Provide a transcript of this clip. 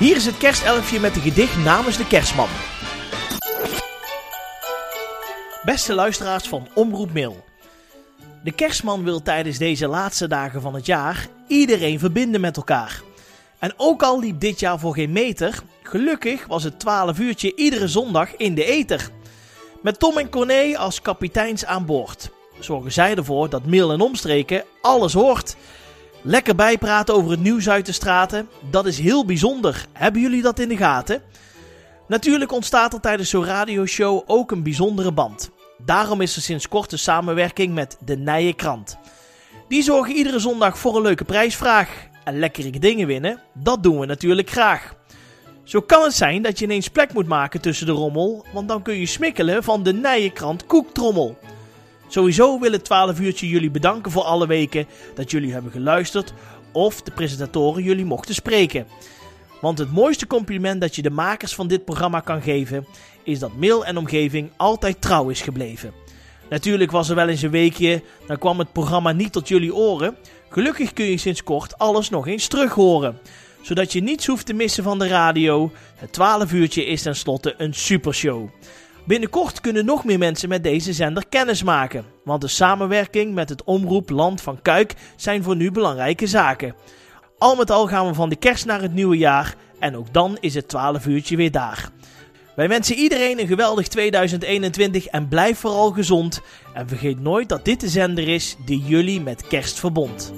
Hier is het kerstelfje met een gedicht namens de kerstman. Beste luisteraars van Omroep Mail. De kerstman wil tijdens deze laatste dagen van het jaar iedereen verbinden met elkaar. En ook al liep dit jaar voor geen meter, gelukkig was het 12 uurtje iedere zondag in de eter. Met Tom en Corné als kapiteins aan boord. Zorgen zij ervoor dat Mail en Omstreken alles hoort. Lekker bijpraten over het nieuws uit de straten, dat is heel bijzonder. Hebben jullie dat in de gaten? Natuurlijk ontstaat er tijdens zo'n radioshow ook een bijzondere band. Daarom is er sinds kort een samenwerking met de Nije Krant. Die zorgen iedere zondag voor een leuke prijsvraag. En lekkere dingen winnen, dat doen we natuurlijk graag. Zo kan het zijn dat je ineens plek moet maken tussen de rommel, want dan kun je smikkelen van de Nije Krant koektrommel. Sowieso wil het 12 uurtje jullie bedanken voor alle weken dat jullie hebben geluisterd of de presentatoren jullie mochten spreken. Want het mooiste compliment dat je de makers van dit programma kan geven, is dat Mail en omgeving altijd trouw is gebleven. Natuurlijk was er wel eens een weekje, dan kwam het programma niet tot jullie oren. Gelukkig kun je sinds kort alles nog eens terug horen. Zodat je niets hoeft te missen van de radio. Het 12 uurtje is tenslotte een supershow. Binnenkort kunnen nog meer mensen met deze zender kennis maken. Want de samenwerking met het omroep Land van Kuik zijn voor nu belangrijke zaken. Al met al gaan we van de kerst naar het nieuwe jaar en ook dan is het 12 uurtje weer daar. Wij wensen iedereen een geweldig 2021 en blijf vooral gezond. En vergeet nooit dat dit de zender is die jullie met kerst verbond.